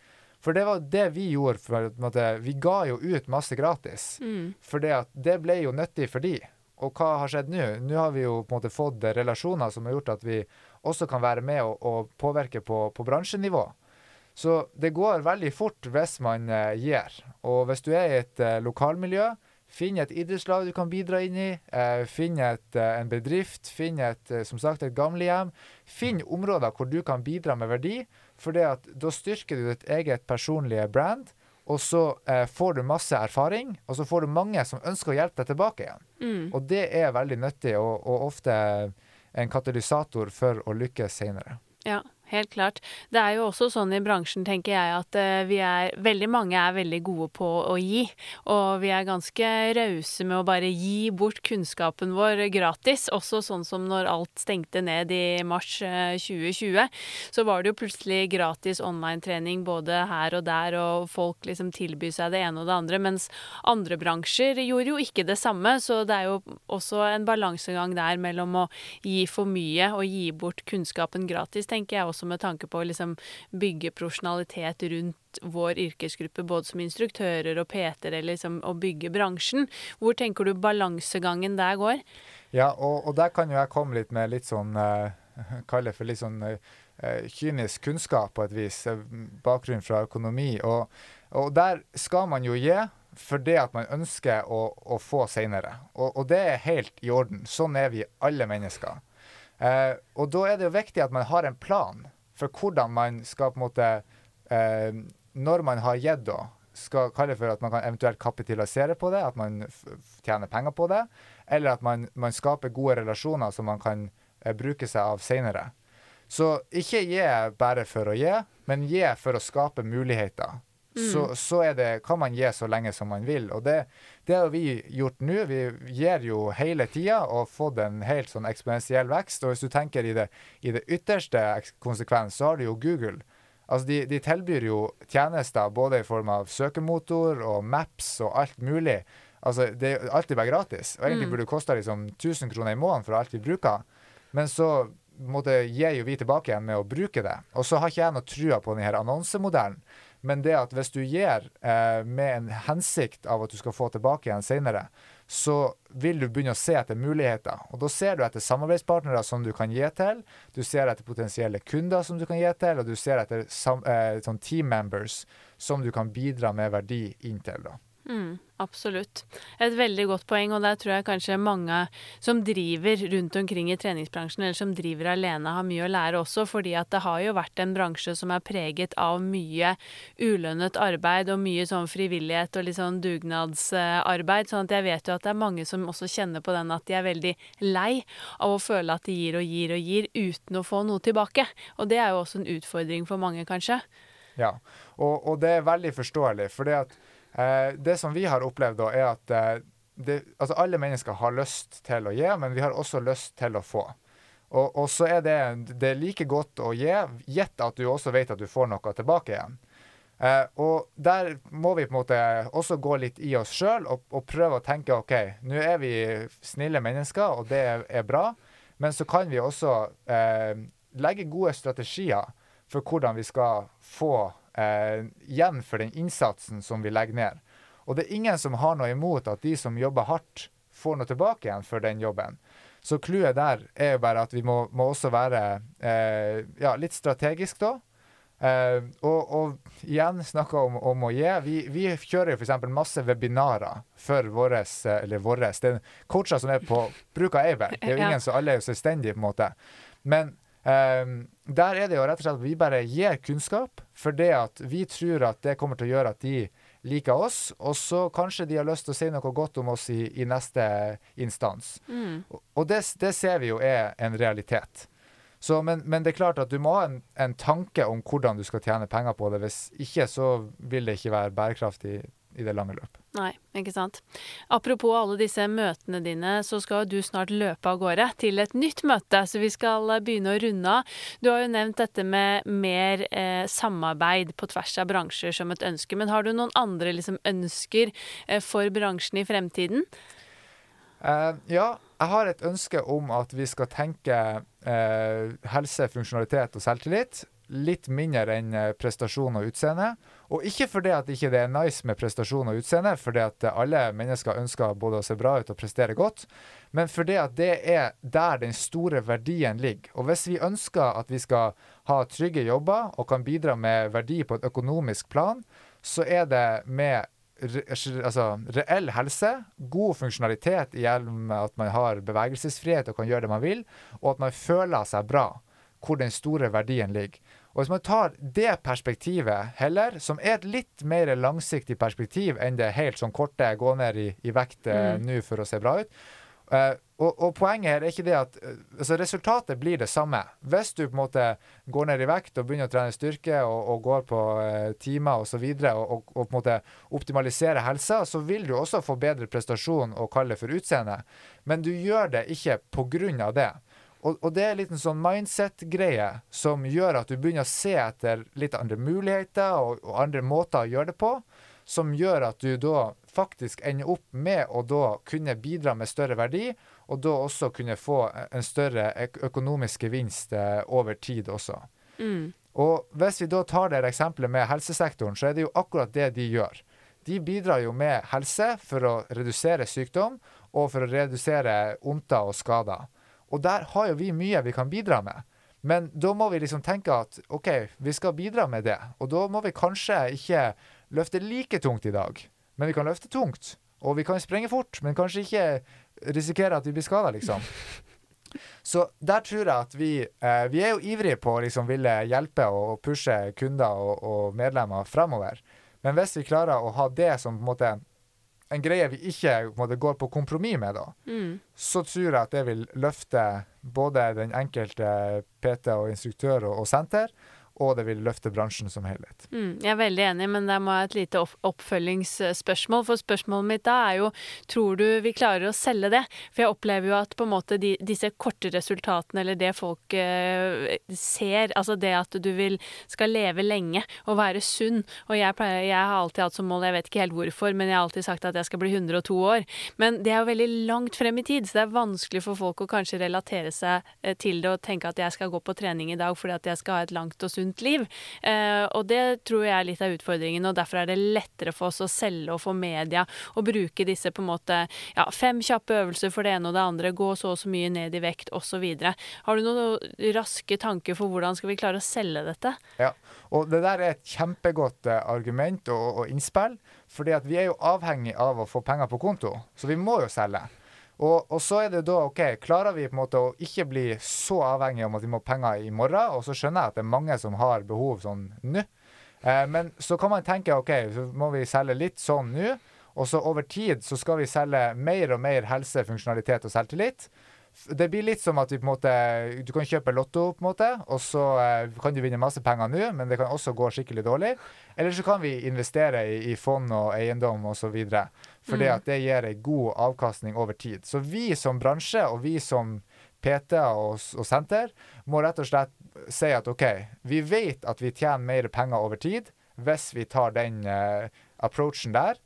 For det var det vi gjorde. For, vi ga jo ut masse gratis. Mm. For det, det ble jo nyttig for de. Og hva har skjedd nå? Nå har vi jo på en måte fått relasjoner som har gjort at vi også kan være med og, og påvirke på, på, bransjenivå. Så det går veldig fort hvis man eh, gir. Og hvis du er i et eh, lokalmiljø, finn et idrettslag du kan bidra inn i. Eh, finn et, en bedrift. Finn et, som sagt, et gamlehjem. Finn områder hvor du kan bidra med verdi. For da styrker du ditt eget personlige brand, og så eh, får du masse erfaring, og så får du mange som ønsker å hjelpe deg tilbake igjen. Mm. Og det er veldig nyttig, og, og ofte en katalysator for å lykkes seinere.
Ja helt klart. Det er jo også sånn i bransjen, tenker jeg, at uh, vi er Veldig mange er veldig gode på å gi. Og vi er ganske rause med å bare gi bort kunnskapen vår gratis. Også sånn som når alt stengte ned i mars uh, 2020. Så var det jo plutselig gratis online-trening både her og der, og folk liksom tilbyr seg det ene og det andre. Mens andre bransjer gjorde jo ikke det samme. Så det er jo også en balansegang der mellom å gi for mye og gi bort kunnskapen gratis, tenker jeg også også med tanke på å liksom bygge profesjonalitet rundt vår yrkesgruppe, både som instruktører og PT-ere, liksom, og bygge bransjen. Hvor tenker du balansegangen der går?
Ja, og, og, der kan jo jeg komme litt med litt sånn uh, Kalle for litt sånn uh, kynisk kunnskap på et vis. Bakgrunn fra økonomi. Og, og der skal man jo gi for det at man ønsker å, å få seinere. Og, og, det er helt i orden. Sånn er vi alle mennesker. Eh, og da er det jo viktig at man har en plan for hvordan man skal på en måte eh, Når man har gitt, da, skal kalle for at man kan eventuelt kapitalisere på det, at man tjener penger på det, eller at man, man skaper gode relasjoner som man kan eh, bruke seg av seinere. Så ikke gi bare for å gi, men gi for å skape muligheter. Mm. Så, så det, kan man gi så lenge som man vil. Og det, det har vi gjort nå. Vi gir jo hele tida og fått en helt sånn eksponentiell vekst. Og hvis du tenker i det, i det ytterste konsekvens, så har du jo Google. Altså de, de, tilbyr jo tjenester både i form av søkemotor og maps og alt mulig. Altså Det er alltid bare gratis. Og egentlig mm. burde det koste liksom 1000 kroner i måneden for alt vi bruker. Men så måtte, gir jo vi tilbake igjen med å bruke det. Og så har ikke jeg noe trua på denne annonsemodellen. Men det at hvis du gir eh, med en hensikt av at du skal få tilbake igjen senere, så vil du begynne å se etter muligheter. Og da ser du etter samarbeidspartnere som du kan gi til, du ser etter potensielle kunder som du kan gi til, og du ser etter eh, sånn team members som du kan bidra med verdi inn til. da.
Mm, absolutt. Et veldig godt poeng, og der tror jeg kanskje mange som driver rundt omkring i treningsbransjen, eller som driver alene, har mye å lære også, fordi at det har jo vært en bransje som er preget av mye ulønnet arbeid og mye sånn frivillighet og litt sånn dugnadsarbeid, sånn at jeg vet jo at det er mange som også kjenner på den at de er veldig lei av å føle at de gir og gir og gir uten å få noe tilbake. Og det er jo også en utfordring for mange, kanskje.
Ja, og, og det er veldig forståelig, for det at Eh, det som vi har opplevd, da, er at eh, det, altså alle mennesker har lyst til å gi, men vi har også lyst til å få. Og, og så er det, det er like godt å gi, gjett at du også vet at du får noe tilbake igjen. Eh, og der må vi på en måte også gå litt i oss sjøl og, og, prøve å tenke OK, nå er vi snille mennesker, og det er, er bra, men så kan vi også eh, legge gode strategier for hvordan vi skal få eh, igjen for den innsatsen som vi legger ned. Og det er ingen som har noe imot at de som jobber hardt, får noe tilbake igjen for den jobben. Så clouet der er jo bare at vi må, må også være eh, ja, litt strategisk, da. Eh, og, og, igjen snakke om, om, å gi. Vi, vi kjører jo f.eks. masse webinarer for våre Eller våre. Det er coacher som er på bruk av Aibel. Det er jo ingen som alle er jo selvstendige, på en måte. Men Um, der er det jo rett og slett at vi bare gir kunnskap, for det at vi tror at det kommer til å gjøre at de liker oss, og så kanskje de har lyst til å si noe godt om oss i, i neste instans. Mm. Og det, det, ser vi jo er en realitet. Så, men, men, det er klart at du må ha en, en, tanke om hvordan du skal tjene penger på det. Hvis ikke så vil det ikke være bærekraftig i det lange løp.
Nei, ikke sant. Apropos alle disse møtene dine, så skal du snart løpe av gårde til et nytt møte, så vi skal eh, begynne å runde av. Du har jo nevnt dette med mer eh, samarbeid på tvers av bransjer som et ønske, men har du noen andre liksom, ønsker eh, for bransjen i fremtiden?
Uh, ja, jeg har et ønske om at vi skal tenke uh, helse, funksjonalitet og selvtillit litt mindre enn eh, prestasjon og utseende. Og ikke fordi at ikke det er nice med prestasjon og utseende, fordi at alle mennesker ønsker både å se bra ut og prestere godt, men fordi at det er der den store verdien ligger. Og hvis vi ønsker at vi skal ha trygge jobber og kan bidra med verdi på et økonomisk plan, så er det med altså, reell helse, god funksjonalitet gjennom at man har bevegelsesfrihet og kan gjøre det man vil, og at man føler seg bra hvor den store verdien ligger. Og Hvis man tar det perspektivet heller, som er et litt mer langsiktig perspektiv enn det helt sånn korte gå ned i, i vekt eh, mm. nå for å se bra ut uh, og, og, poenget her er ikke det at uh, altså Resultatet blir det samme. Hvis du på en måte går ned i vekt og begynner å trene styrke og, og går på uh, timer osv. Og, så videre, og, og, på en måte optimaliserer helsa, så vil du også få bedre prestasjon og kalle det for utseende. Men du gjør det ikke av det. Og, og, det er en liten sånn mindset-greie som gjør at du begynner å se etter litt andre muligheter og, og, andre måter å gjøre det på, som gjør at du da faktisk ender opp med å da kunne bidra med større verdi, og da også kunne få en større økonomisk gevinst eh, over tid også.
Mm.
Og hvis vi da tar det eksempelet med helsesektoren, så er det jo akkurat det de gjør. De bidrar jo med helse for å redusere sykdom og for å redusere vondter og skader. Og der har jo vi mye vi kan bidra med. Men da må vi liksom tenke at OK, vi skal bidra med det. Og da må vi kanskje ikke løfte like tungt i dag, men vi kan løfte tungt. Og vi kan sprenge fort, men kanskje ikke risikere at vi blir skada, liksom. Så der tror jeg at vi eh, Vi er jo ivrige på å liksom ville hjelpe og pushe kunder og, og medlemmer fremover. Men hvis vi klarer å ha det som på en måte en greie vi ikke måtte måte, går på kompromiss med, da,
Mm.
så tror jeg at det vil løfte både den enkelte PT og instruktør og, og senter, og det vil løfte bransjen som helhet.
Mm, jeg er veldig enig, men der må jeg ha et lite oppfølgingsspørsmål. For spørsmålet mitt da er jo tror du vi klarer å selge det? For jeg opplever jo at på en måte de, disse korte resultatene, eller det folk eh, ser, altså det at du vil, skal leve lenge og være sunn Og jeg, pleier, jeg har alltid hatt som mål, jeg vet ikke helt hvorfor, men jeg har alltid sagt at jeg skal bli 102 år. Men det er jo veldig langt frem i tid, så det er vanskelig for folk å kanskje relatere seg eh, til det og tenke at jeg skal gå på trening i dag fordi at jeg skal ha et langt og sunt liv. Eh, og det tror jeg er litt av utfordringen, og derfor er det lettere for oss å selge og få media og bruke disse på en måte ja, fem kjappe øvelser for det ene og det andre, gå så og så mye ned i vekt osv. Har du noen raske tanker for hvordan skal vi klare å selge dette?
Ja, og det der er et kjempegodt eh, argument og, og innspill, fordi at vi er jo avhengig av å få penger på konto, så vi må jo selge. Og, og så er det da OK, klarer vi på en måte å ikke bli så avhengig om at vi må penger i morgen, og så skjønner jeg at det er mange som har behov sånn nå. Eh, men så kan man tenke OK, så må vi selge litt sånn nå, og så over tid så skal vi selge mer og mer helse, funksjonalitet og selvtillit. Det blir litt som at en måte, du kan kjøpe Lotto, på en måte, og så eh, kan du vinne masse penger nå, men det kan også gå skikkelig dårlig. Eller så kan vi investere i, i fond og eiendom osv. For
Mm.
det gir en god avkastning over tid. Så vi som bransje, og vi som PT og, og senter, må rett og slett si at OK, vi vet at vi tjener mer penger over tid hvis vi tar den eh, approachen der.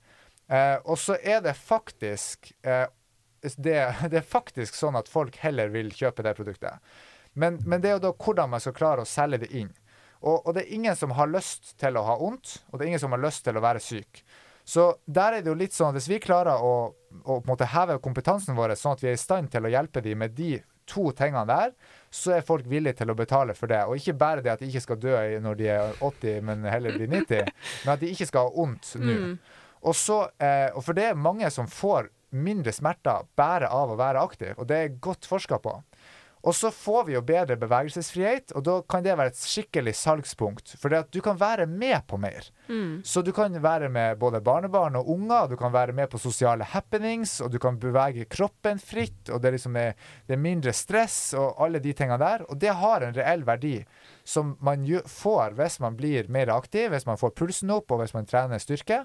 Eh, og så er det faktisk eh, det, det er faktisk sånn at folk heller vil kjøpe det produktet. Men, men det er jo da hvordan man skal klare å selge det inn. Og, og det er ingen som har lyst til å ha vondt, og det er ingen som har lyst til å være syk. Så der er det jo litt sånn at hvis vi klarer å, å på en måte heve kompetansen vår sånn at vi er i stand til å hjelpe dem med de to tingene der, så er folk villige til å betale for det. Og ikke bare det at de ikke skal dø når de er 80, men heller blir 90, men at de ikke skal ha vondt nå.
Mm.
Og så, eh, og for det er mange som får mindre smerter bare av å være aktiv, og det er godt forska på. Og så får vi jo bedre bevegelsesfrihet, og da kan det være et skikkelig salgspunkt. For det at du kan være med på mer.
Mm.
Så du kan være med både barnebarn og unger, du kan være med på sosiale happenings, og du kan bevege kroppen fritt, og det, liksom er, det er mindre stress og alle de tingene der. Og det har en reell verdi som man får hvis man blir mer aktiv, hvis man får pulsen opp, og hvis man trener styrke,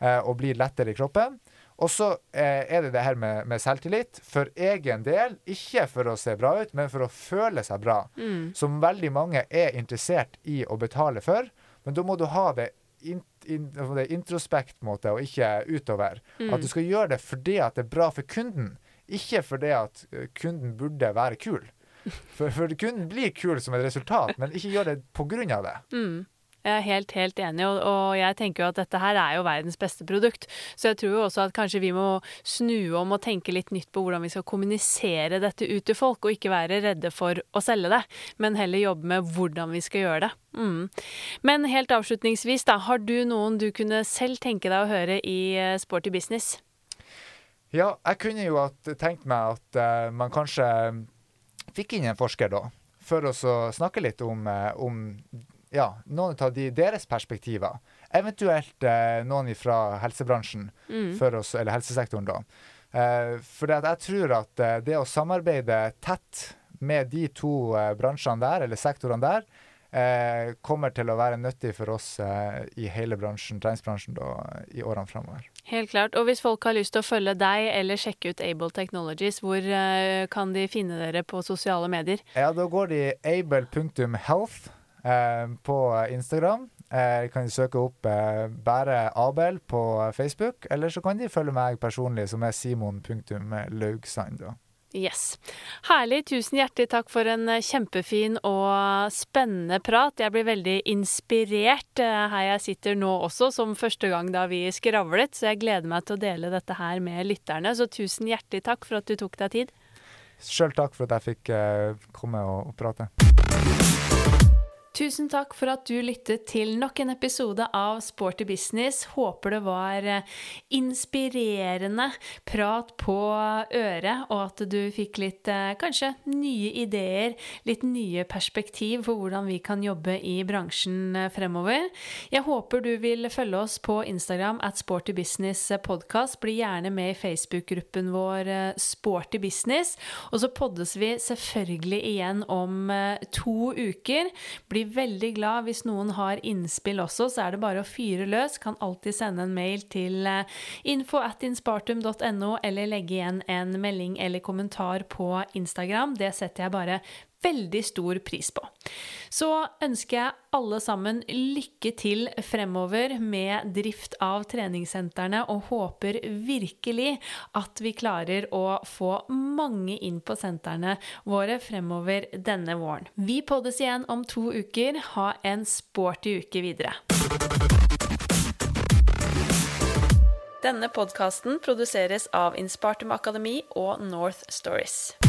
eh, og blir lettere i kroppen. Og så eh, er det det her med, med selvtillit. For egen del, ikke for å se bra ut, men for å føle seg bra.
Mm.
Som veldig mange er interessert i å betale for. Men da må du ha det, in, in, det introspekt, måte, og ikke utover.
Mm.
At du skal gjøre det fordi at det er bra for kunden, ikke fordi at eh, kunden burde være kul. For, for kunden blir kul som et resultat, men ikke gjør det av det.
Mm. Jeg er helt, helt enig, og, og jeg tenker jo at dette her er jo verdens beste produkt. Så jeg tror jo også at kanskje vi må snu om og tenke litt nytt på hvordan vi skal kommunisere dette ut til folk, og ikke være redde for å selge det, men heller jobbe med hvordan vi skal gjøre det. Mm. Men helt avslutningsvis, da, har du noen du kunne selv tenke deg å høre i eh, Sporty Business?
Ja, jeg kunne jo tenkt meg at uh, man kanskje fikk inn en forsker da, for å snakke litt om, eh, om ja, noen av de, deres perspektiver. Eventuelt eh, noen fra helsebransjen,
Mm.
oss, eller helsesektoren da. Eh, for jeg tror at eh, det å samarbeide tett med de to eh, bransjene der, eller sektorene der, eh, kommer til å være nyttig for oss eh, i hele bransjen, treningsbransjen da, i årene fremover.
Helt klart. Og hvis folk har lyst til å følge deg eller sjekke ut Able Technologies, hvor kan de finne dere på sosiale medier?
Ja, da går de able.health eh, på Instagram. Eh, kan de søke opp eh, bare Abel på Facebook, eller så kan de følge meg personlig, som er simon.laugsand.
Yes. Herlig. Tusen hjertelig takk for en eh, kjempefin og spennende prat. Jeg blir veldig inspirert eh, her jeg sitter nå også, som første gang da vi skravlet. Så jeg gleder meg til å dele dette her med lytterne. Så tusen hjertelig takk for at du tok deg tid.
Sjøl takk for at jeg fikk eh, komme og prate.
Tusen takk for at du lyttet til nok en episode av Sporty business. Håper det var eh, inspirerende prat på øret, og at du fikk litt eh, kanskje nye ideer, litt nye perspektiv for hvordan vi kan jobbe i bransjen eh, fremover. Jeg håper du vil følge oss på Instagram at Sporty Business Podcast. Bli gjerne med i Facebook-gruppen vår Sporty Business. Og så poddes vi selvfølgelig igjen om to uker. Bli veldig glad hvis noen har innspill også, så er det bare å fyre løs. Kan alltid sende en mail til eh, info at inspartum.no, eller legge igjen en melding eller kommentar på Instagram. Det setter jeg bare veldig stor pris på. Så ønsker jeg alle sammen lykke til fremover med drift av treningssentrene, og håper virkelig at vi klarer å få mange inn på sentrene våre fremover denne våren. Vi poddes igjen om to uker. Ha en sporty uke videre. Denne podkasten produseres av Inspartum Akademi og North Stories.